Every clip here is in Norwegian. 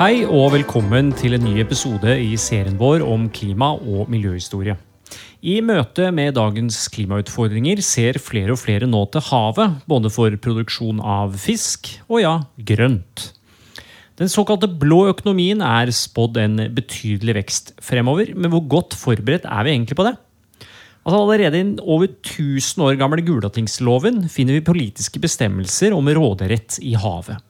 Hei og velkommen til en ny episode i serien vår om klima- og miljøhistorie. I møte med dagens klimautfordringer ser flere og flere nå til havet, både for produksjon av fisk og ja, grønt. Den såkalte blå økonomien er spådd en betydelig vekst fremover, men hvor godt forberedt er vi egentlig på det? Altså Allerede i den over 1000 år gamle Gulatingsloven finner vi politiske bestemmelser om råderett i havet.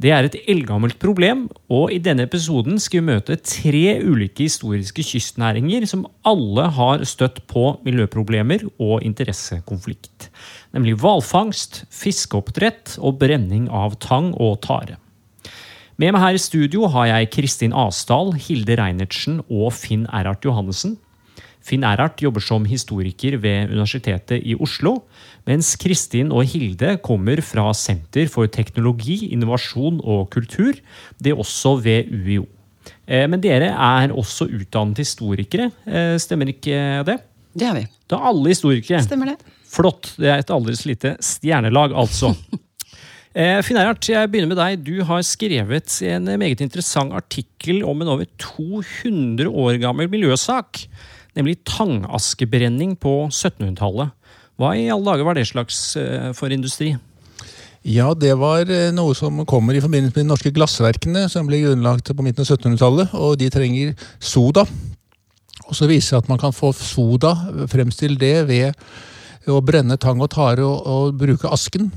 Det er et eldgammelt problem, og i denne episoden skal vi møte tre ulike historiske kystnæringer som alle har støtt på miljøproblemer og interessekonflikt. Nemlig hvalfangst, fiskeoppdrett og brenning av tang og tare. Med meg her i studio har jeg Kristin Asdal, Hilde Reinertsen og Finn Erhard Johannessen. Finn Erhard jobber som historiker ved Universitetet i Oslo, mens Kristin og Hilde kommer fra Senter for teknologi, innovasjon og kultur, det er også ved UiO. Eh, men dere er også utdannet historikere, eh, stemmer ikke det? Det er vi. Da er alle historikere. Stemmer det. Flott. Det er et aldri lite stjernelag, altså. Eh, Finn Erhard, jeg begynner med deg. Du har skrevet en meget interessant artikkel om en over 200 år gammel miljøsak nemlig tangaskebrenning på 1700-tallet. Hva i alle dager var det slags uh, for industri? Ja, det var eh, noe som kommer i forbindelse med de norske glassverkene, som ble grunnlagt på midten av 1700-tallet, og de trenger soda. Og så viser det at man kan få soda, fremstille det ved å brenne tang og tare og, og bruke asken.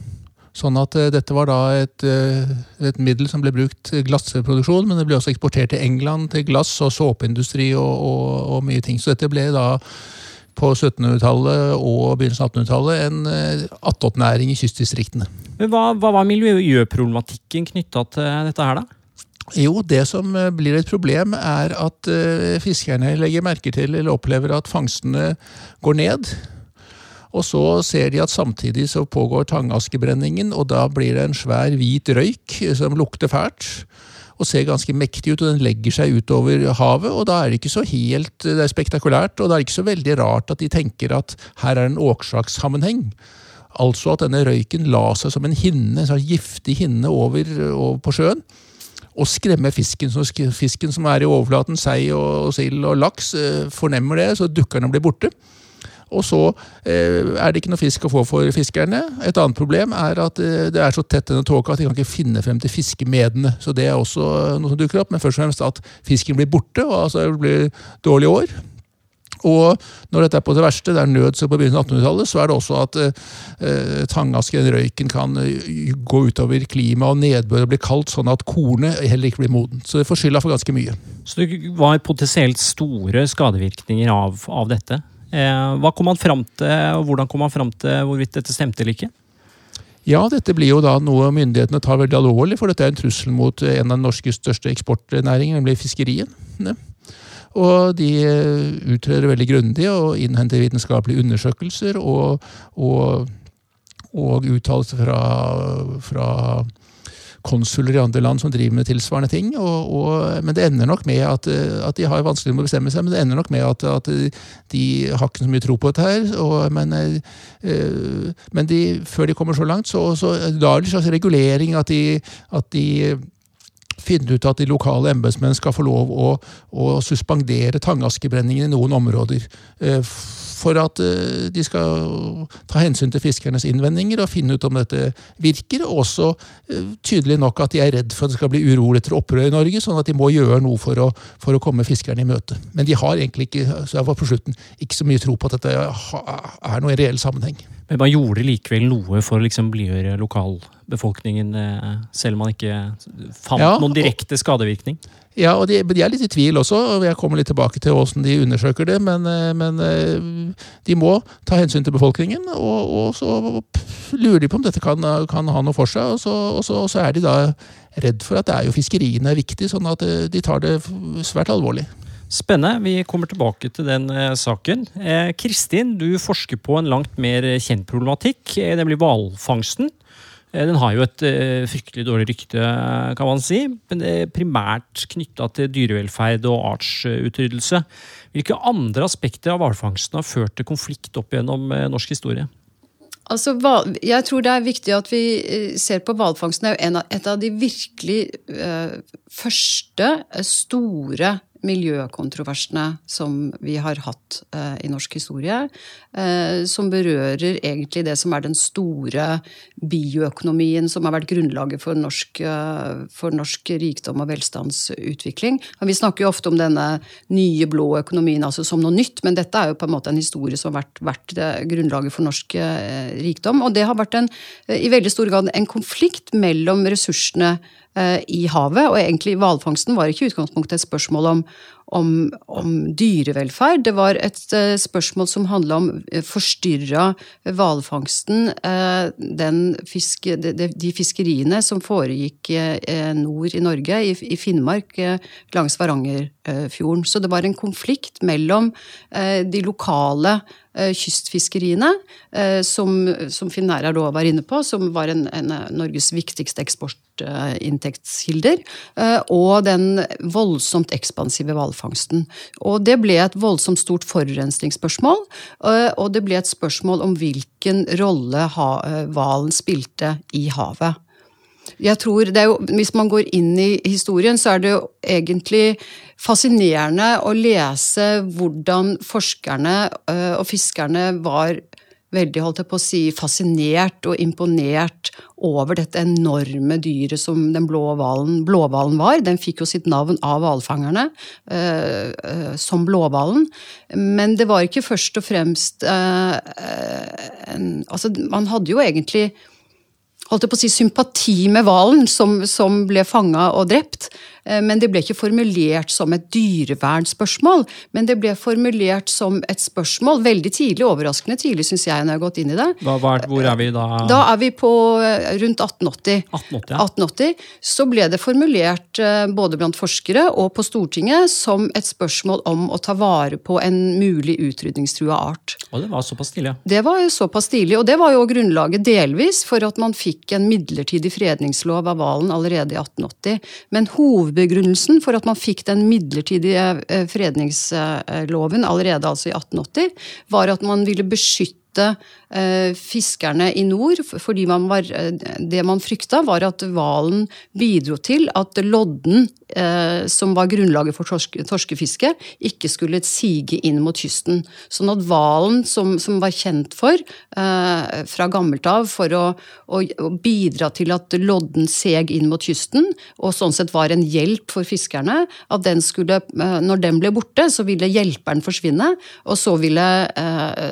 Sånn at uh, dette var da et, uh, et, middel som ble brukt til glassproduksjon, men det ble også eksportert til England til glass og såpeindustri og, og, og mye ting. Så dette ble da på 1700-tallet og begynnelsen av 1800-tallet en uh, attåtnæring i kystdistriktene. Men hva, hva var miljøproblematikken knytta til dette her, da? Jo, det som blir et problem, er at fiskerne legger merke til eller opplever at fangstene går ned. Og så ser de at samtidig så pågår tangaskebrenningen, og da blir det en svær hvit røyk som lukter fælt. Og ser ganske mektig ut, og den legger seg utover havet. og Da er det ikke så helt det er spektakulært, og det er ikke så veldig rart at de tenker at her er en årsakssammenheng. Altså at denne røyken la seg som en hinne, en sånn giftig hinne over, over på sjøen og skremmer fisken. Så fisken som er i overflaten, sei og sild og laks, fornemmer det, så dukkerne blir borte. Og så eh, er det ikke noe fisk å få for fiskerne. Et annet problem er at eh, det er så tett denne tåka at de kan ikke finne frem til fiskemedene. Så det er også noe som dukker opp, men først og fremst at fisken blir borte, og altså det blir dårlige år. Og når dette er på det verste, det er nød på begynnelsen av 1800-tallet, så er det også at eh, tangasken, røyken, kan eh, gå utover klima og nedbør og bli kaldt, sånn at kornet heller ikke blir modent. Så det får skylda for ganske mye. Så det var potensielt store skadevirkninger av, av dette? Eh, hva kom man fram til, og hvordan kom man fram til hvorvidt dette stemte eller ikke? Ja, dette blir jo da noe myndighetene tar veldig alvorlig, for dette er en trussel mot en av Norges største eksportnæringer, nemlig fiskerien. Og de eh, utreder veldig grundig og innhenter vitenskapelige undersøkelser og, og, og uttalelser fra, fra konsuler i andre land som driver med tilsvarende ting. Og, og, men det ender nok med at, at, de har vanskelig med å bestemme seg, men det ender nok med at, at de har ikke så mye tro på dette her. Og, men, øh, men de, før de kommer så langt, så, så da er det en slags regulering at de, at de finne ut at de lokale embetsmenn skal få lov å, å suspendere tangaskebrenningen i noen områder. Eh, for at eh, de skal ta hensyn til fiskernes innvendinger og finne ut om dette virker. Og også eh, tydelig nok at de er redd for at det skal bli urolig etter opprør i Norge, sånn at de må gjøre noe for å, for å komme fiskerne i møte. Men de har egentlig ikke så jeg var på slutten, ikke så mye tro på at dette er noe i reell sammenheng. Men man gjorde likevel noe for å liksom blidgjøre lokalbefolkningen, eh, selv om man ikke fant ja, noen direkte skadevirkning? Ja, og de, de, er litt i tvil også, og jeg kommer litt tilbake til hvordan de undersøker det. Men, eh, men eh, de må ta hensyn til befolkningen, og, og, så lurer de på om dette kan, kan ha noe for seg. Og så, og, så, og så, er de da redd for at det er jo fiskeriene er viktig, sånn at de tar det svært alvorlig. Spennende. Vi kommer tilbake til den eh, saken. Eh, Kristin, du forsker på en langt mer kjent problematikk, eh, nemlig hvalfangsten. Eh, den har jo et eh, fryktelig dårlig rykte, kan man si, men det er primært knytta til dyrevelferd og artsutryddelse. Hvilke andre aspekter av hvalfangsten har ført til konflikt opp gjennom norsk historie? Altså, jeg tror det er viktig at vi eh, ser på hvalfangsten. Det er jo et av de virkelig første store miljøkontroversene som vi har hatt eh, i norsk historie. Eh, som berører egentlig det som er den store bioøkonomien som har vært grunnlaget for norsk, eh, for norsk rikdom og velstandsutvikling. Vi snakker jo ofte om denne nye blå økonomien altså som noe nytt, men dette er jo på en måte en historie som har vært, vært grunnlaget for norsk rikdom. Og det har vært en, i veldig stor grad en konflikt mellom ressursene Eh, i havet. Og egentlig hvalfangsten var ikke i utgangspunktet et spørsmål om, om, om, dyrevelferd. Det var et uh, spørsmål som handla om uh, forstyrra hvalfangsten. Fiske, de, fiskeriene som foregikk nord i Norge, i, i Finnmark, langs Varangerfjorden. Så det var en konflikt mellom de lokale Eh, kystfiskeriene, eh, som, som Finn Nærar da var inne på, som var en, en Norges viktigste eksportinntektskilder, eh, og den voldsomt ekspansive hvalfangsten. Og det ble et voldsomt stort forurensningsspørsmål, og det ble et spørsmål om hvilken rolle hvalen spilte i havet. Jeg tror det er jo, Hvis man går inn i historien, så er det jo egentlig fascinerende å lese hvordan forskerne øh, og fiskerne var veldig holdt jeg på å si, fascinert og imponert over dette enorme dyret som den blå hvalen var. Den fikk jo sitt navn av hvalfangerne øh, øh, som blåhvalen. Men det var ikke først og fremst Altså, man hadde jo egentlig holdt jeg på å si, sympati med hvalen som, som, ble fanga og drept. Eh, men det ble ikke formulert som et dyrevernspørsmål, men det ble formulert som et spørsmål veldig tidlig, overraskende tidlig, syns jeg, når jeg har gått inn i det. Hva, hvor er vi da? Da er vi på eh, rundt 1880. 1880, ja. 1880 så ble det formulert eh, både blant forskere og på Stortinget som et spørsmål om å ta vare på en mulig utrydningstrua art. Og det var såpass tidlig? Det var jo såpass tidlig, og det var jo grunnlaget delvis for at man fikk en midlertidig fredningslov av hvalen allerede i 1880. Men hoved hovedbegrunnelsen for at man fikk den midlertidige eh, fredningsloven allerede altså i 1880, var at man ville beskytte Eh, fiskerne i nord, fordi man var, eh, det man frykta, var at hvalen bidro til at lodden, eh, som var grunnlaget for torske, torskefiske, ikke skulle sige inn mot kysten. Sånn at hvalen, som, som, var kjent for fra gammelt av for å, å, å, bidra til at lodden seg inn mot kysten, og sånn sett var en hjelp for fiskerne, at den skulle, når den ble borte, så ville hjelperen forsvinne, og, så ville,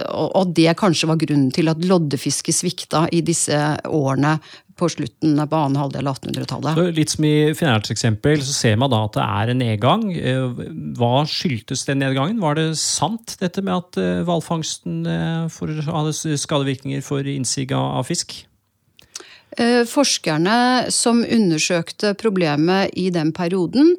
og det kanskje var grunnen til at loddefisket svikta i disse årene på slutten på annen halvdel av 1800-tallet. Litt som i Finnærts eksempel, så ser man da at det er en nedgang. Eh, hva skyldtes den nedgangen? Var det sant dette med at eh, hvalfangsten eh, hadde skadevirkninger for innsig av fisk? Forskerne som undersøkte problemet i den perioden,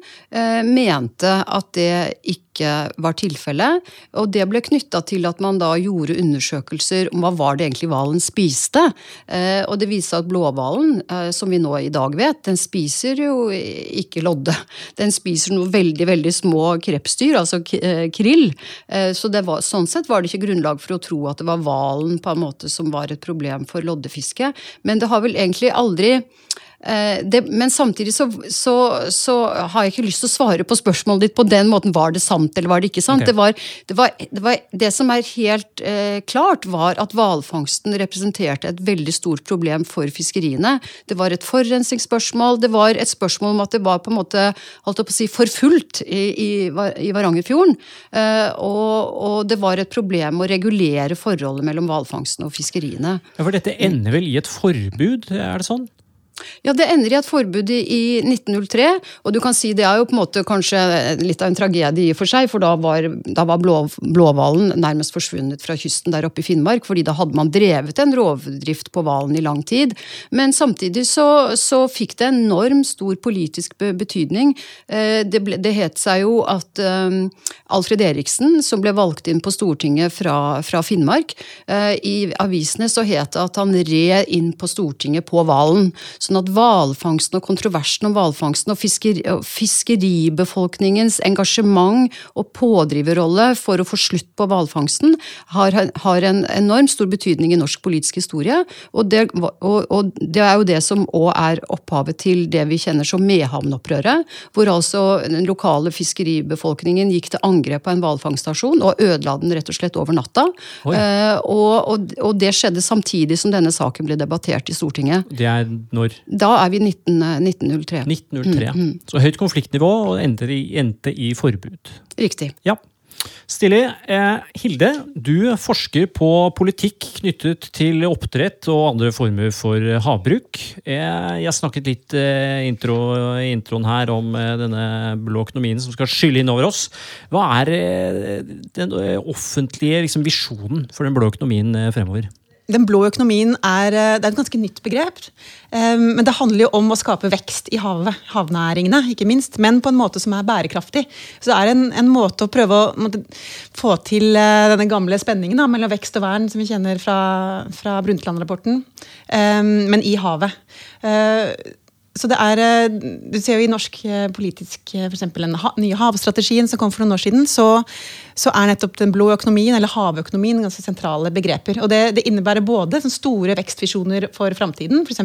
mente at det ikke ikke var tilfellet. Og det ble knytta til at man da gjorde undersøkelser om hva var det egentlig hvalen spiste. Eh, og det viste at blåhvalen, eh, som vi nå i dag vet, den spiser jo ikke lodde. Den spiser noe veldig, veldig små krepsdyr, altså eh, krill. Så var, sånn sett var det ikke grunnlag for å tro at det var hvalen på en måte som var et problem for loddefiske. Men det har vel egentlig aldri det, men samtidig så, så, så, har jeg ikke lyst til å svare på spørsmålet ditt på den måten. Var det sant, eller var det ikke sant? Okay. Det, var, det, var, det, var, det, som er helt eh, klart, var at hvalfangsten representerte et veldig stort problem for fiskeriene. Det var et forurensningsspørsmål, det var et spørsmål om at det var på en måte holdt på å si, for fullt i, i, i Varangerfjorden. Eh, og, og, det var et problem å regulere forholdet mellom hvalfangsten og fiskeriene. Ja, For dette ender vel i et forbud, er det sånn? Ja, Det ender i et forbud i 1903, og du kan si det er jo på en måte kanskje litt av en tragedie i og for seg, for da var, da var blå, blåhvalen nærmest forsvunnet fra kysten der oppe i Finnmark, fordi da hadde man drevet en rovdrift på hvalen i lang tid. Men samtidig så, så fikk det enorm stor politisk betydning. Eh, det, ble, det het seg jo at um, Alfred Eriksen, som ble valgt inn på Stortinget fra, fra Finnmark, uh, i avisene så het det at han red inn på Stortinget på hvalen. Sånn at hvalfangsten og kontroversen om hvalfangsten og, fisker, fiskeribefolkningens engasjement og pådriverrolle for å få slutt på hvalfangsten har, har, en enormt stor betydning i norsk politisk historie. Og det, og, og det er jo det som òg er opphavet til det vi kjenner som Mehamn-opprøret, hvor altså den lokale fiskeribefolkningen gikk til angrep på en hvalfangststasjon og ødela den rett og slett over natta. Eh, og, og, og, det skjedde samtidig som denne saken ble debattert i Stortinget. Det er når? Da er vi 19, 1903. 1903. Mm, mm. Så høyt konfliktnivå og endte i, endte i forbud. Riktig. Ja. Stilig. Eh, Hilde, du forsker på politikk knyttet til oppdrett og andre former for havbruk. Eh, jeg snakket litt i intro, introen her om eh, denne blå økonomien som skal skylle inn over oss. Hva er eh, den eh, offentlige liksom, visjonen for den blå økonomien fremover? Den blå økonomien er, det er, et ganske nytt begrep. Um, men det handler jo om å skape vekst i havet, havnæringene, ikke minst. Men på en måte som er bærekraftig. Så det er en, en måte å prøve å måtte, få til uh, denne gamle spenningen da, mellom vekst og vern, som vi kjenner fra, fra Brundtland-rapporten, men i havet. Så det er, eh, Du ser jo i norsk eh, politisk eh, f.eks. den nye havstrategien som kom for noen år siden, så, så, er nettopp den blå økonomien, eller havøkonomien, ganske sentrale begreper. Og Det, det innebærer både store vekstvisjoner for framtiden. F.eks.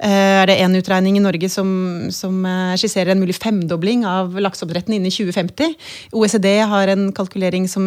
er det en utregning i Norge som, som skisserer en mulig femdobling av lakseoppdretten innen 2050. OECD har en kalkulering som,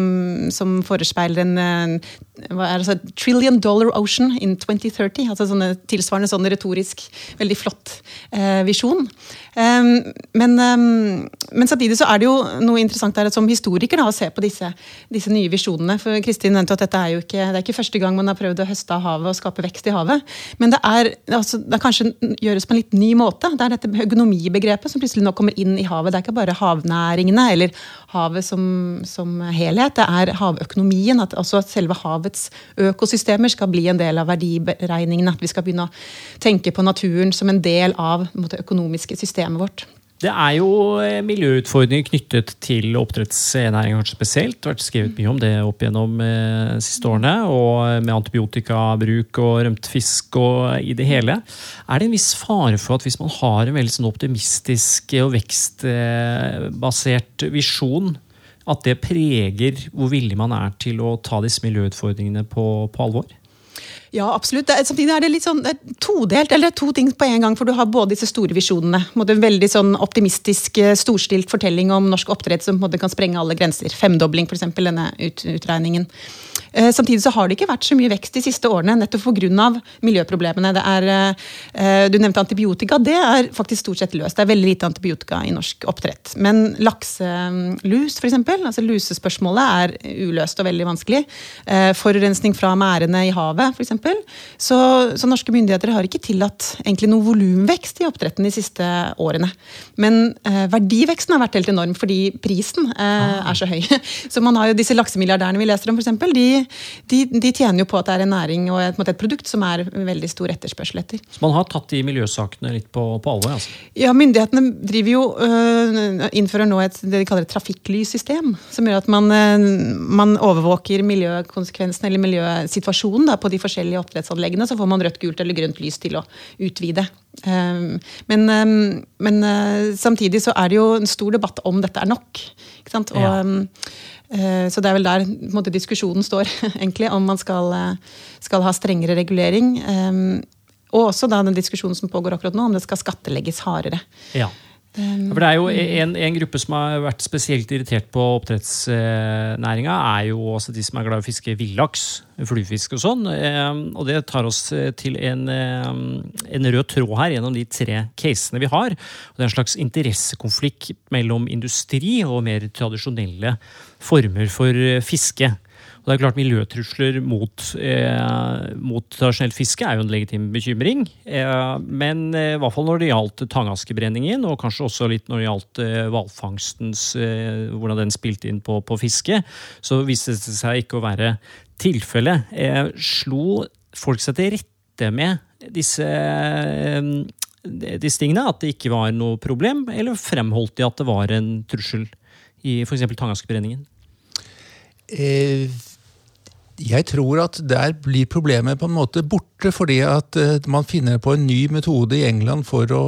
som forespeiler en er det, altså, trillion dollar ocean in 2030. altså sånne Tilsvarende sånn retorisk veldig flott eh, visjon. Um, men, um, men, samtidig så er det jo noe interessant der som historiker da, å se på disse, disse nye visjonene. For Kristin nevnte at dette er jo ikke, det er ikke første gang man har prøvd å høste av havet og skape vekst i havet. Men det er, altså, det kanskje gjøres på en litt ny måte. Det er dette økonomibegrepet som plutselig nå kommer inn i havet. Det er ikke bare havnæringene eller havet som, som helhet. Det er havøkonomien. At også selve havets økosystemer skal bli en del av verdiberegningene. At vi skal begynne å tenke på naturen som en del av måte, økonomiske systemet vårt. Det er jo eh, miljøutfordringer knyttet til oppdrettsnæringen spesielt. Det har vært skrevet mye om det opp gjennom eh, siste årene. Og med antibiotikabruk og rømt fisk og i det hele. Er det en viss fare for at hvis man har en veldig sånn optimistisk og vekstbasert visjon, at det preger hvor villig man er til å ta disse miljøutfordringene på, på alvor? Ja, absolutt. Det, samtidig er det litt sånn er todelt, eller to ting på en gang. For du har både disse store visjonene. En veldig sånn optimistisk, eh, storstilt fortelling om norsk oppdrett som kan sprenge alle grenser. Femdobling, f.eks. denne ut, utregningen. Eh, samtidig så har det ikke vært så mye vekst de siste årene, nettopp pga. miljøproblemene. Det er, eh, du nevnte antibiotika. Det er faktisk stort sett løst. Det er veldig lite antibiotika i norsk oppdrett. Men lakselus, f.eks., altså lusespørsmålet, er uløst og veldig vanskelig. Eh, forurensning fra merdene i havet, f.eks. Så, så norske myndigheter har ikke tillatt egentlig noe volumvekst i oppdretten de siste årene. Men verdiveksten har vært helt enorm fordi prisen eh, er så høy. Så man har jo disse laksemilliardærene vi leser om, f.eks. De de, de, tjener jo på at det er en næring og et, et, produkt som er veldig stor etterspørsel etter. Så man har tatt de miljøsakene litt på, på alvor? Altså. Ja, myndighetene driver jo, øh, innfører nå et det de kaller et trafikklyssystem. Som gjør at man, øh, man overvåker miljøkonsekvensene eller miljøsituasjonen da, på de forskjellige oppdrettsanleggene. Så får man rødt, gult eller grønt lys til å utvide. Um, men, um, men uh, samtidig så er det jo en stor debatt om dette er nok. Og, ja. um, Eh, så det er vel der måte, diskusjonen står, egentlig, om man skal, eh, skal, ha strengere regulering. Eh, og også da den diskusjonen som pågår akkurat nå, om det skal skattlegges hardere. Ja. For det er jo en, en, gruppe som har vært spesielt irritert på oppdrettsnæringa, er jo også de som er glad i å fiske villaks, fluefisk og sånn. Og det tar oss til en, en, rød tråd her gjennom de tre casene vi har. Og det er en slags interessekonflikt mellom industri og mer tradisjonelle former for fiske. Og det er klart Miljøtrusler mot, eh, mot tradisjonelt fiske er jo en legitim bekymring. Eh, men eh, i hvert fall når det gjaldt tangaskebrenningen, og kanskje også litt når det gjaldt eh, hvalfangstens eh, Hvordan den spilte inn på, på fiske, så viste det seg ikke å være tilfellet. Slo folk seg til rette med disse disse tingene, at det ikke var noe problem, eller fremholdt de at det var en trussel i f.eks. tangaskebrenningen? Eh, Jeg tror at der blir problemet på en måte borte, fordi at uh, man finner på en ny metode i England for å,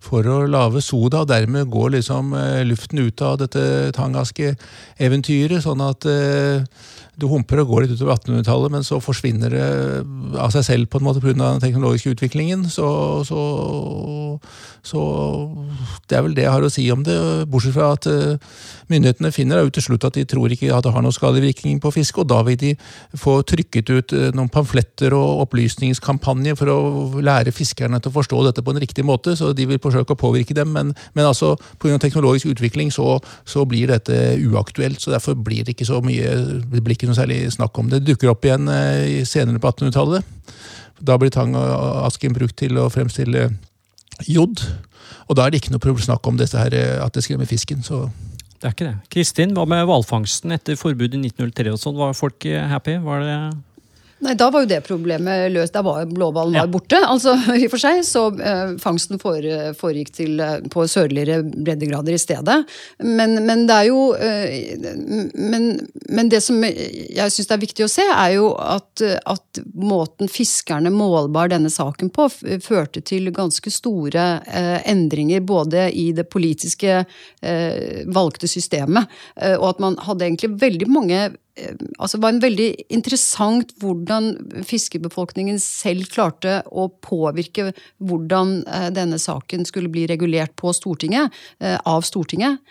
for å lage soda, og dermed går liksom uh, luften ut av dette tangaske-eventyret. Sånn at uh, du humper og går litt utover 1800-tallet, men så forsvinner det av seg selv på en måte pga. den teknologiske utviklingen. Så, så, så, det er vel det jeg har å si om det, bortsett fra at myndighetene finner ut til slutt at de tror ikke at det har noen skadevirkning på fisk, og da vil de få trykket ut eh, noen pamfletter og opplysningskampanjer for å lære fiskerne til å forstå dette på en riktig måte, så de vil forsøke å påvirke dem, men, men altså pga. teknologisk utvikling så, så, blir dette uaktuelt, så derfor blir det ikke så mye det blir ikke noe særlig snakk om det. Det dukker opp igjen eh, senere på 1800-tallet. Da blir tang og asken brukt til å fremstille jod. Og da er det ikke noe snakk om her, eh, at det skremmer fisken. så det er ikke det. Kristin, hva med hvalfangsten etter forbudet i 1903? og sånn? Var folk happy? Var det Nei, Da var jo det problemet løst. Da var blåhvalen ja. borte. altså i og for seg, Så eh, fangsten foregikk til, eh, på sørligere breddegrader i stedet. Men, men det er jo eh, men, men, det som jeg syns er viktig å se, er jo at, at, måten fiskerne målbar denne saken på, førte til ganske store eh, endringer både i det politiske eh, valgte systemet, eh, og at man hadde egentlig veldig mange altså var en veldig interessant hvordan fiskebefolkningen selv klarte å påvirke hvordan eh, denne saken skulle bli regulert på Stortinget, eh, av Stortinget.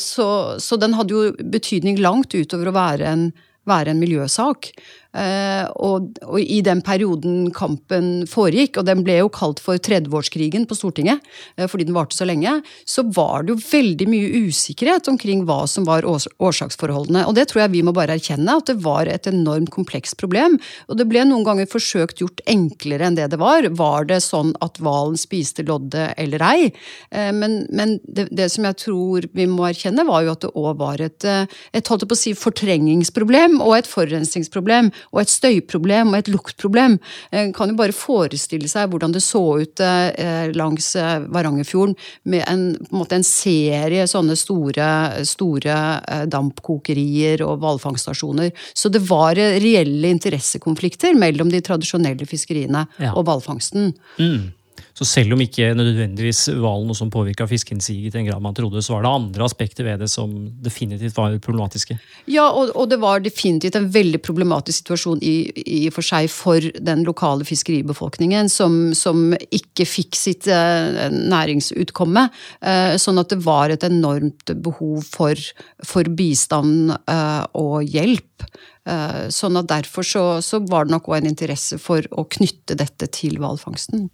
Så, så den hadde jo betydning langt utover å være en, være en miljøsak. Eh, og, og, i den perioden kampen foregikk, og den ble jo kalt for tredveårskrigen på Stortinget eh, fordi den varte så lenge, så var det jo veldig mye usikkerhet omkring hva som var årsaksforholdene. Og det tror jeg vi må bare erkjenne, at det var et enormt komplekst problem. Og det ble noen ganger forsøkt gjort enklere enn det det var. Var det sånn at hvalen spiste lodde eller ei? Eh, men, men det, det, som jeg tror vi må erkjenne, var jo at det òg var et, et holdt på å si, fortrengningsproblem og et forurensningsproblem og et støyproblem og et luktproblem. En kan jo bare forestille seg hvordan det så ut eh, langs eh, Varangerfjorden med en, en, en serie sånne store, store eh, dampkokerier og hvalfangststasjoner. Så det var reelle interessekonflikter mellom de tradisjonelle fiskeriene ja. og hvalfangsten. Mm. Så selv om ikke nødvendigvis hvalen noe som påvirka fiskeinnsiget, i den grad man trodde, så var det andre aspekter ved det som definitivt var problematiske. Ja, og, og det var definitivt en veldig problematisk situasjon i, i for seg for den lokale fiskeribefolkningen, som, som ikke fikk sitt eh, næringsutkomme. Eh, sånn at det var et enormt behov for, for bistand eh, og hjelp. Eh, sånn at Derfor så, så var det nok òg en interesse for å knytte dette til hvalfangsten.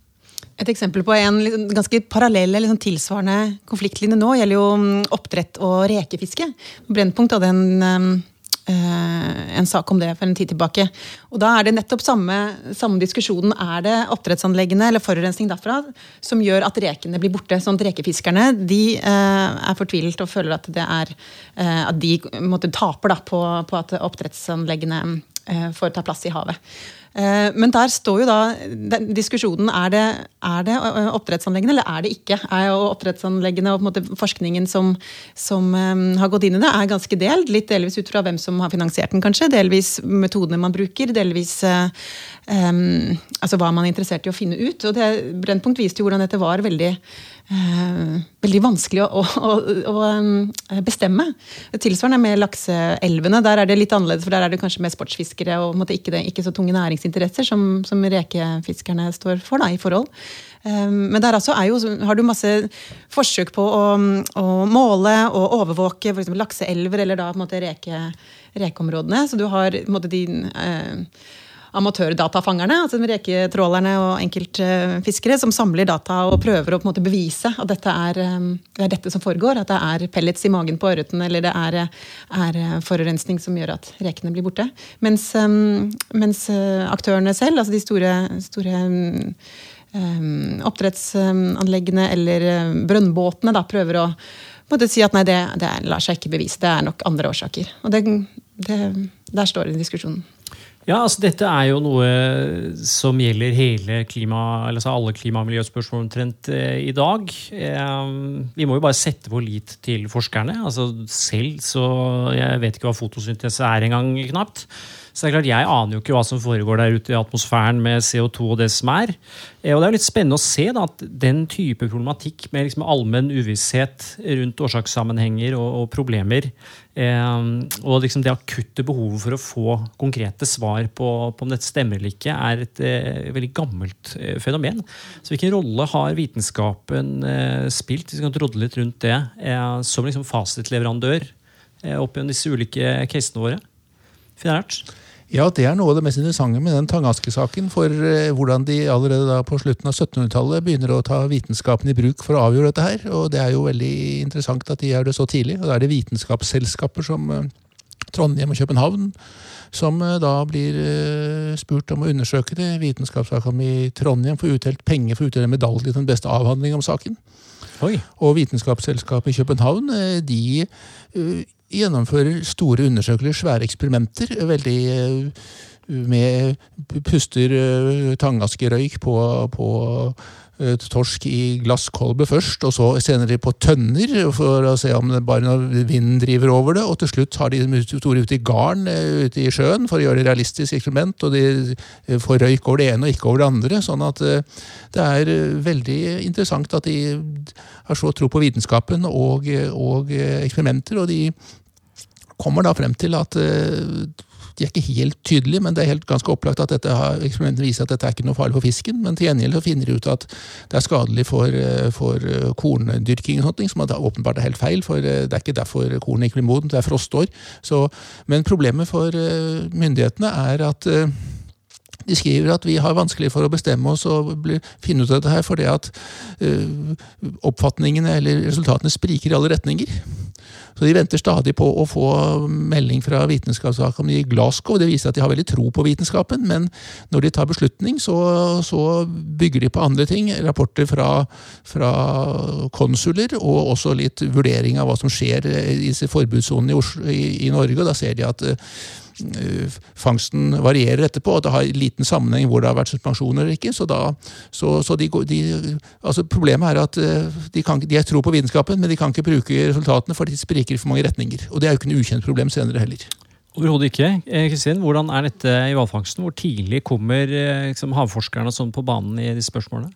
Et eksempel på en ganske parallell eller tilsvarende konfliktlinje nå gjelder jo mm, oppdrett og rekefiske. Brennpunkt hadde en, mm, eh, en sak om det for en tid tilbake. Og Da er det nettopp samme, samme diskusjonen. Er det oppdrettsanleggene eller forurensning derfra som gjør at rekene blir borte? Sånn at rekefiskerne de eh, er fortvilt og føler at, er, eh, at de måtte, taper da, på, på at oppdrettsanleggene får ta plass i havet. Eh, men der står jo da diskusjonen er det, er det oppdrettsanleggene eller er det ikke. Er jo oppdrettsanleggene og forskningen som, som um, har gått inn i det, er ganske delt. Litt delvis ut fra hvem som har finansiert den, kanskje. Delvis metodene man bruker. Delvis um, altså hva man er interessert i å finne ut. Og det, Brennpunkt viste jo hvordan dette var veldig veldig vanskelig å, å, å, å, bestemme. Tilsvarende med lakseelvene. Der er det litt annerledes, for der er det kanskje mer sportsfiskere og ikke, det, ikke, så tunge næringsinteresser som, som rekefiskerne står for da, i forhold. Um, men der også jo, har du masse forsøk på å, måle og overvåke f.eks. lakseelver eller da måte reke, rekeområdene. Så du har på en måte din uh, amatørdatafangerne, altså reketrålerne og enkeltfiskere, som samler data og prøver å på en måte bevise at dette er, um, det er dette som foregår. At det er pellets i magen på ørreten eller det er, er uh, forurensning som gjør at rekene blir borte. Mens, um, mens uh, aktørene selv, altså de store, store um, oppdrettsanleggene eller brønnbåtene, da, prøver å måtte si at nei, det, det, lar seg ikke bevise. Det er nok andre årsaker. Og det, det, der står det i diskusjonen. Ja, altså Dette er jo noe som gjelder hele klima, altså alle klima- og miljøspørsmål omtrent eh, i dag. Eh, vi må jo bare sette vår lit til forskerne. altså Selv så Jeg vet ikke hva fotosyntese er engang, knapt. Så det er klart, Jeg aner jo ikke hva som foregår der ute i atmosfæren med CO2 og det som er. Eh, og Det er jo litt spennende å se da, at den type problematikk med liksom allmenn uvisshet rundt årsakssammenhenger og, og problemer, eh, og liksom det akutte behovet for å få konkrete svar på, på om dette stemmer eller ikke, er et eh, veldig gammelt eh, fenomen. Så hvilken rolle har vitenskapen eh, spilt, hvis vi kan drodle litt rundt det, eh, som liksom fasitleverandør opp gjennom disse ulike casene våre? Finært? Ja, det er noe av det mest interessante med den Tangaske-saken. For eh, hvordan de allerede da på slutten av 1700-tallet begynner å ta vitenskapen i bruk for å avgjøre dette her. Og det er jo veldig interessant at de gjør det så tidlig. Og da er det vitenskapsselskaper som eh, Trondheim og København som eh, da blir spurt om å undersøke det. Vitenskapsakademiet i Trondheim får utdelt penger for å utdele medalje til den beste avhandling om saken. Oi. Og Vitenskapsselskapet i København de gjennomfører store undersøkelser, svære eksperimenter. veldig eh, med puster eh, tangaskerøyk på, på Eh, torsk i glasskolbe først, og så senere på tønner for å se om det bare når vinden driver over det. Og til slutt har de store ute i garn ute i sjøen for å gjøre det realistisk eksperiment. Og de får røyk over det ene og ikke over det andre. Sånn at det er veldig interessant at de har så tro på vitenskapen og, og eksperimenter. og de kommer da frem til at de er ikke helt tydelige, men det er helt ganske opplagt at dette har, eksperimentet viser at dette er ikke noe farlig for fisken. Men til gjengjeld finner de ut at det er skadelig for, eh, for eh, korndyrking, og sånt, som åpenbart er helt feil. For eh, det er ikke derfor kornet ikke blir modent, det er frostår. Så, men problemet for myndighetene er at de skriver at vi har vanskelig for å bestemme oss og finne ut av dette her fordi at ø, oppfatningene eller resultatene spriker i alle retninger. Så de venter stadig på å få melding fra Vitenskapsakademiet i Glasgow. Det viser at de har veldig tro på vitenskapen, men når de tar beslutning, så, så bygger de på andre ting. Rapporter fra, fra, konsuler, og også litt vurdering av hva som skjer i forbudssonen i, i, i Norge. og Da ser de at Eh, fangsten varierer etterpå, og det har liten sammenheng hvor det har vært suspensjoner eller ikke. Så, da, så, så de, de, altså Problemet er at eh, de, kan, de tror tro på vitenskapen, men de kan ikke bruke resultatene, for spriker i for mange retninger. Og det er jo ikke noe ukjent problem senere heller. Overhodet ikke. Eh, Kristin, Hvordan er dette i hvalfangsten? Hvor tidlig kommer liksom, havforskerne sånn på banen i disse spørsmålene?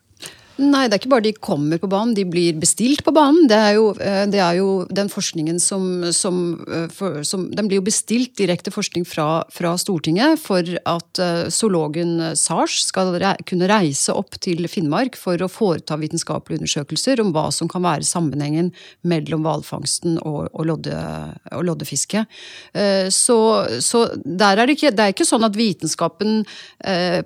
Nei, det er ikke bare de kommer på banen, de blir bestilt på banen. Det er jo, eh, det er jo den forskningen som, som, eh, for, som, Den blir jo bestilt direkte forskning fra, fra Stortinget for at uh, zoologen Sars skal re kunne reise opp til Finnmark for å foreta vitenskapelige undersøkelser om hva som kan være sammenhengen mellom hvalfangsten og, og, lodde, og loddefiske. Så, så, er det ikke Det er ikke sånn at vitenskapen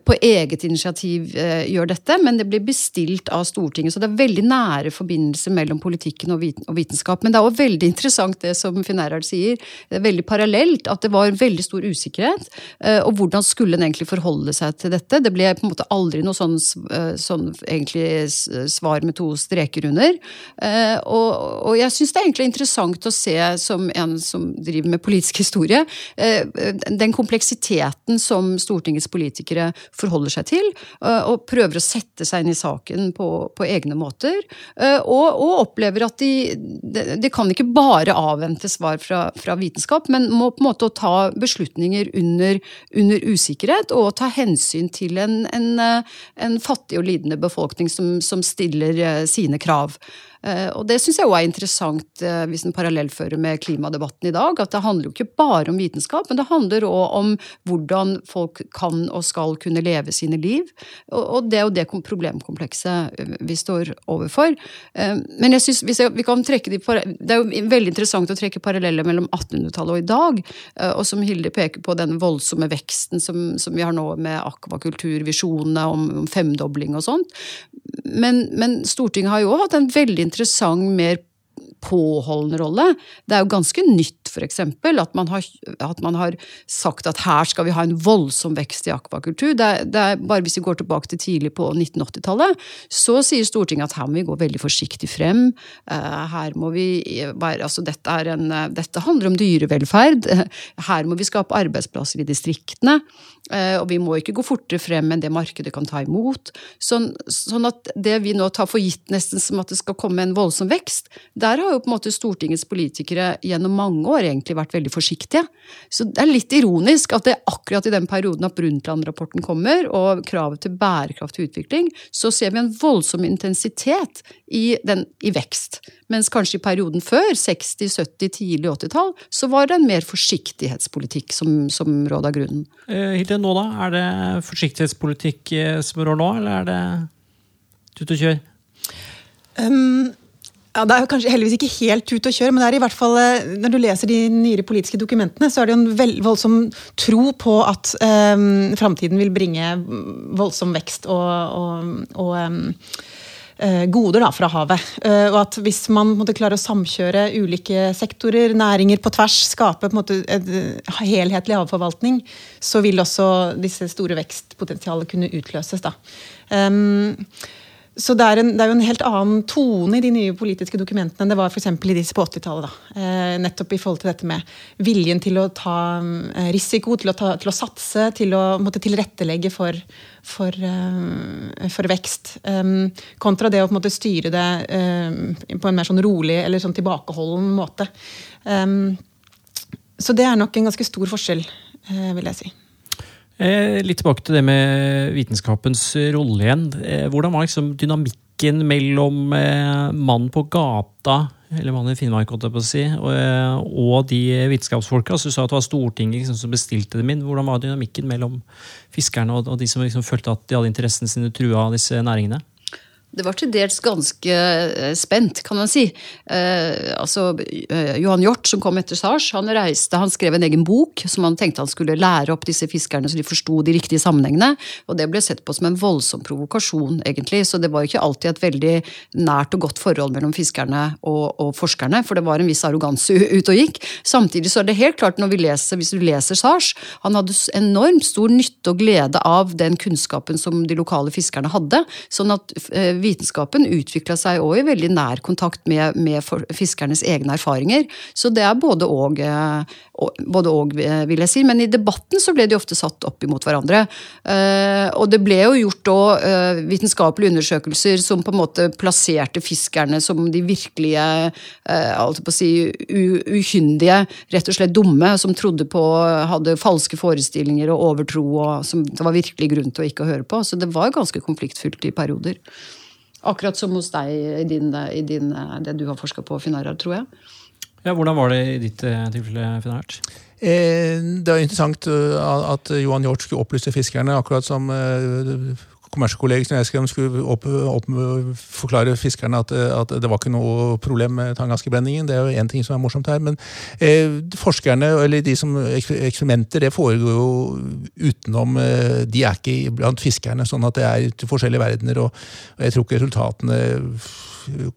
på eget initiativ gjør dette, men det blir bestilt styrt av Stortinget. Så det er veldig nære forbindelser mellom politikken og vitenskap. Men det er også veldig interessant det som Finn Erhard sier. Det er veldig parallelt at det var veldig stor usikkerhet. Eh, og hvordan skulle en egentlig forholde seg til dette? Det ble på en måte aldri noe sånn, eh, sånn egentlig svar med to streker under. Eh, og, og jeg syns det er egentlig interessant å se, som en som driver med politisk historie, den kompleksiteten som Stortingets politikere forholder seg til, og prøver å sette seg inn i saken på, på egne måter. Eh, og, og, opplever at de, de, de, kan ikke bare avvente svar fra, fra, vitenskap, men må på en måte ta beslutninger under, under usikkerhet og ta hensyn til en, en, eh, en fattig og lidende befolkning som, som stiller eh, sine krav. Eh, og det syns jeg òg er interessant eh, hvis en parallellfører med klimadebatten i dag. At det handler jo ikke bare om vitenskap, men det handler òg om hvordan folk kan og skal kunne leve sine liv. Og det er jo det problemkomplekset eh, vi står overfor. Men jeg synes, vi kan trekke de, det er jo veldig interessant å trekke paralleller mellom 1800-tallet og i dag. Og som Hilde peker på, den voldsomme veksten som, som vi har nå med akvakulturvisjonene om, om femdobling og sånt. Men, men Stortinget har jo hatt en veldig interessant, mer påholdende rolle. Det er jo ganske nytt, f.eks., at, man har, at man har sagt at her skal vi ha en voldsom vekst i akvakultur. Det er, det er bare Hvis vi går tilbake til tidlig på 1980-tallet, så sier Stortinget at her må vi gå veldig forsiktig frem. Eh, her må vi være, altså dette, en, dette handler om dyrevelferd. Her må vi skape arbeidsplasser i distriktene. Eh, og vi må ikke gå fortere frem enn det markedet kan ta imot. Sånn, sånn at det vi nå tar for gitt nesten som at det skal komme en voldsom vekst, der har jo på en måte Stortingets politikere gjennom mange år egentlig vært veldig forsiktige. Så det er litt ironisk at det er akkurat i den perioden at Brundtland-rapporten kommer, og kravet til bærekraftig utvikling, så ser vi en voldsom intensitet i, den, i vekst. Mens kanskje i perioden før, 60-, 70-, tidlig 80-tall, så var det en mer forsiktighetspolitikk som, som råda grunnen. Eh, Hilde, nå da? Er det forsiktighetspolitikk eh, som rår nå, eller er det tut og kjør? Um, ja, Det er kanskje heldigvis ikke helt ut å kjøre, men det er i hvert fall, eh, når du leser de nyere politiske dokumentene, så er det jo en veld, voldsom tro på at um, framtiden vil bringe voldsom vekst og, og, og um, goder da, fra havet. Uh, og at hvis man måtte klare å samkjøre ulike sektorer, næringer på tvers, skape på en måte en helhetlig havforvaltning, så vil også disse store vekstpotensialene kunne utløses. da. Um, så det er, en, det er, jo en helt annen tone i de nye politiske dokumentene enn det var for i disse på 80-tallet. Eh, nettopp i forhold til dette med viljen til å ta eh, risiko, til å, ta, til å, satse, til å måtte tilrettelegge for, for, eh, for vekst. Eh, kontra det å måte, styre det eh, på en mer sånn rolig eller sånn tilbakeholden måte. Um, så det er nok en ganske stor forskjell, eh, vil jeg si. Eh, litt tilbake til det med vitenskapens rolle igjen. Eh, hvordan var liksom dynamikken mellom eh, mannen på gata, eller mannen i Finnmark, si, og, de vitenskapsfolka? Så du sa at det var Stortinget liksom, som bestilte dem inn. Hvordan var dynamikken mellom fiskerne og, de som liksom følte at de hadde interessen sine trua av disse næringene? Det var til dels ganske eh, spent, kan man si. Eh, altså, eh, Johan Hjort, som kom etter Sars, han reiste, han skrev en egen bok som han tenkte han skulle lære opp disse fiskerne så de forsto de riktige sammenhengene. Og det ble sett på som en voldsom provokasjon, egentlig. Så det var ikke alltid et veldig nært og godt forhold mellom fiskerne og, og forskerne, for det var en viss arroganse ute og gikk. Samtidig så er det helt klart, når vi leser, hvis du leser Sars, han hadde enormt stor nytte og glede av den kunnskapen som de lokale fiskerne hadde. sånn at eh, vitenskapen utvikla seg òg i veldig nær kontakt med, med, fiskernes egne erfaringer. Så det er både og, eh, både og, eh, vil jeg si. Men i debatten så ble de ofte satt opp imot hverandre. Eh, og det ble jo gjort òg vitenskapelige undersøkelser som på en måte plasserte fiskerne som de virkelige altså på å si, ukyndige, rett og slett dumme, som trodde på hadde falske forestillinger og overtro, og som det var virkelig grunn til å ikke høre på. Så det var ganske konfliktfylt i perioder. Akkurat som hos deg i, din, i din, det du har forska på, Finarad, tror jeg. Ja, Hvordan var det i ditt eh, tilfelle, Finarad? Eh, det er interessant eh, at Johan Hjort skulle opplyse fiskerne, akkurat som kommerskolleger som jeg skrev, skulle opp, opp, forklare fiskerne at, at, det var ikke noe problem med tangaskebrenningen. Det er jo én ting som er morsomt her. Men eh, forskerne, eller de som eksperimenter, det foregår jo utenom eh, De er ikke blant fiskerne, sånn at det er til forskjellige verdener. Og, og jeg tror ikke resultatene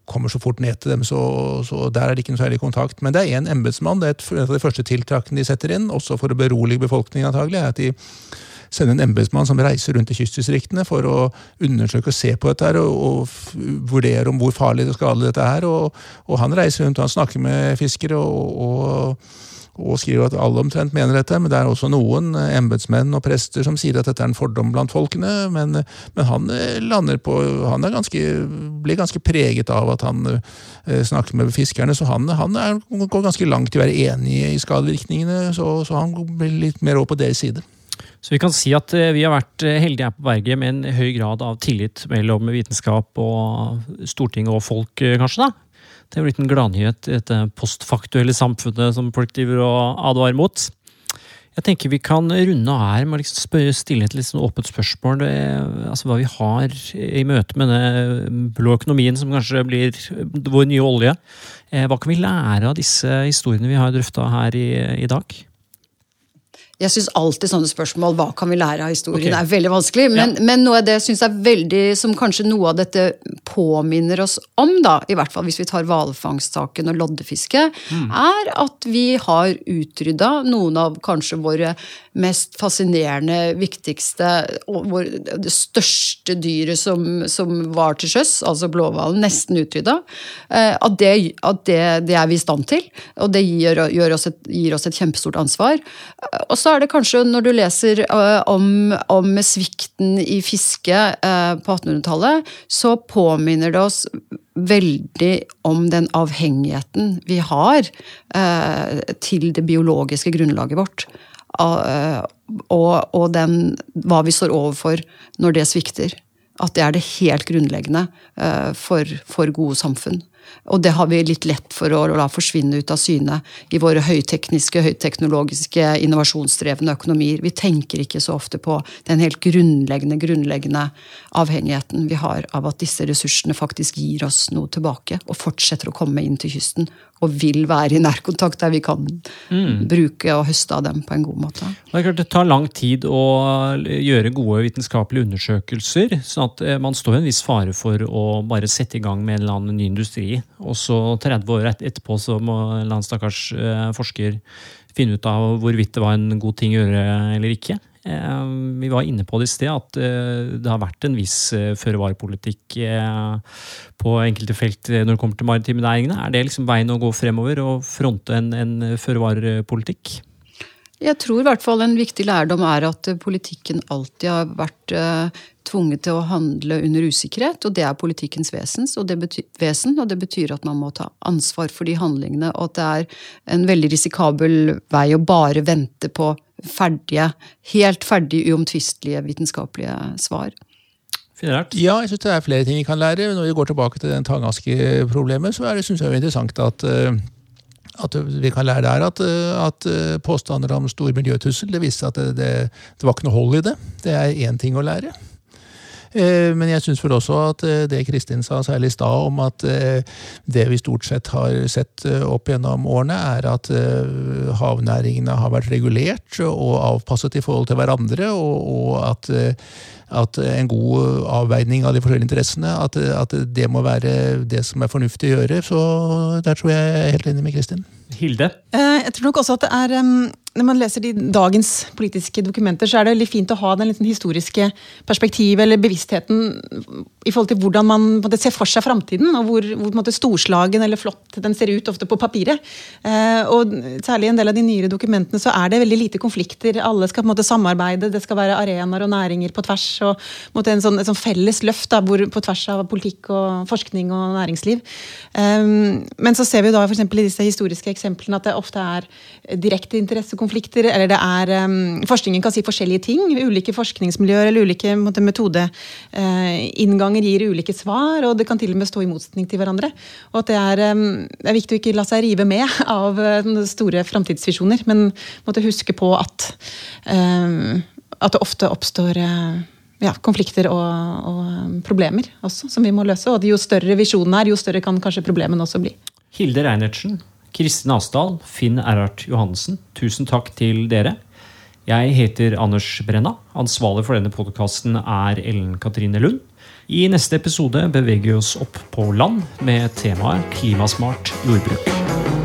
kommer så fort ned til dem, så, så der er det ikke noe særlig kontakt. Men det er én embetsmann. Det er et av de første tiltakene de setter inn, også for å berolige befolkningen, antagelig, er at de sende en embetsmann som reiser rundt i kystdistriktene for å undersøke og se på dette her, og, og vurdere om hvor farlig og skadelig dette er. Og, og, han reiser rundt og han snakker med fiskere. og, og skriver at alle omtrent mener dette, men det er også noen embetsmenn og prester som sier at dette er en fordom blant folkene. Men, men han eh, lander på Han ganske, blir ganske preget av at han eh, snakker med fiskerne, så han, han er, går ganske langt i å være enig i skadevirkningene. Så, så han blir litt mer over på deres side. Så vi kan si at eh, vi har vært eh, heldige her på berget med en høy grad av tillit mellom vitenskap og storting og folk, eh, kanskje? da? Det er blitt en gladnyhet i dette postfaktuelle samfunnet som folk driver og advarer mot. Jeg tenker vi kan runde her med å liksom stille et litt sånn åpent spørsmål. altså Hva vi har i møte med den blå økonomien som kanskje blir vår nye olje. Hva kan vi lære av disse historiene vi har drøfta her i, i dag? Jeg syns alltid sånne spørsmål hva kan vi lære av historien, okay. er veldig vanskelig. Men, ja. men noe av det synes jeg er veldig, som kanskje noe av dette påminner oss om, da, i hvert fall hvis vi tar hvalfangstsaken og loddefiske, mm. er at vi har utrydda noen av kanskje våre mest fascinerende, viktigste og det største dyret som, som var til sjøs, altså blåhvalen, nesten utrydda. Eh, at, det, at det, det, er vi i stand til, og det gir, oss et, gir oss et kjempestort ansvar. Og så er det kanskje, når du leser uh, om, om, svikten i fiske uh, på 1800-tallet, så, på, påminner det oss veldig om den avhengigheten vi har eh, til det biologiske grunnlaget vårt. Uh, og, og den, hva vi står overfor når det svikter. At det er det helt grunnleggende uh, for, for gode samfunn. Og det har vi litt lett for å la forsvinne ut av syne i våre høytekniske, høyteknologiske, innovasjonsdrevne økonomier. Vi tenker ikke så ofte på den helt grunnleggende, grunnleggende avhengigheten vi har av at disse ressursene faktisk gir oss noe tilbake, og fortsetter å komme inn til kysten og vil være i nærkontakt der vi kan mm. bruke og høste av dem på en god måte. Det, klart, det tar lang tid å gjøre gode vitenskapelige undersøkelser. sånn at eh, Man står i en viss fare for å bare sette i gang med en eller annen ny industri, og så 30 år etterpå så må en eller annen stakkars eh, forsker finne ut av hvorvidt det var en god ting å gjøre eller ikke. Eh, vi var inne på det i sted, at eh, det har vært en viss eh, føre-var-politikk på enkelte felt når det kommer til maritime næringene. Er det liksom veien å gå fremover og fronte en, en føre-var-politikk? Jeg tror i hvert fall en viktig lærdom er at politikken alltid har vært tvunget til å handle under usikkerhet, og det er politikkens vesens, og det betyr, vesen. Og det betyr at man må ta ansvar for de handlingene, og at det er en veldig risikabel vei å bare vente på ferdige, helt ferdig uomtvistelige vitenskapelige svar. Finert. Ja, jeg synes det er flere ting vi kan lære. Når vi går tilbake til den tangaskeproblemet, så er det synes jeg er interessant at, eh, at vi kan lære der at, eh, at eh, påstander om stor miljøtussel det viste at det, det, det var ikke noe hold i det. Det er én ting å lære. Eh, men jeg syns vel også at eh, det Kristin sa særlig i stad, om at eh, det vi stort sett har sett opp gjennom årene, er at havnæringene har vært regulert og avpasset i forhold til hverandre, og at, at en god avveining av de forskjellige interessene, at, at det må være det som er fornuftig å gjøre. Så der tror jeg jeg er helt enig med Kristin. Hilde? Jeg tror nok også at det er når man leser de dagens politiske dokumenter, så er det litt fint å ha den liksom historiske perspektivet eller bevisstheten i forhold til hvordan man måtte, ser for seg framtiden, og hvor, hvor måtte, storslagen eller flott den ser ut ofte på papiret. Eh, og Særlig i en del av de nyere dokumentene så er det veldig lite konflikter. Alle skal på en måte samarbeide, det skal være arenaer og næringer på tvers. og på en måte, en sånn, sånn felles løft da, hvor, på tvers av politikk og forskning og næringsliv. Eh, men så ser vi da for i disse historiske eksemplene at det ofte er direkte interessekonflikter eller det er eh, Forskningen kan si forskjellige ting. Ulike forskningsmiljøer eller ulike måte, metodeinnganger uh, gir ulike svar, og det kan til og med stå i motsetning til hverandre. Og at det er, det er viktig å ikke la seg rive med av uh, store framtidsvisjoner, men måtte huske på at, at det ofte oppstår uh, ja, konflikter og, og, problemer også, som vi må løse. Og jo større visjonen er, jo større kan kanskje problemene også bli. Hilde Reinertsen, Kristin Asdal, Finn Erhard Johannessen, tusen takk til dere. Jeg heter Anders Brenna. Ansvarlig for denne podkasten er Ellen Katrine Lund. I neste episode beveger vi oss opp på land med temaet klimasmart jordbruk.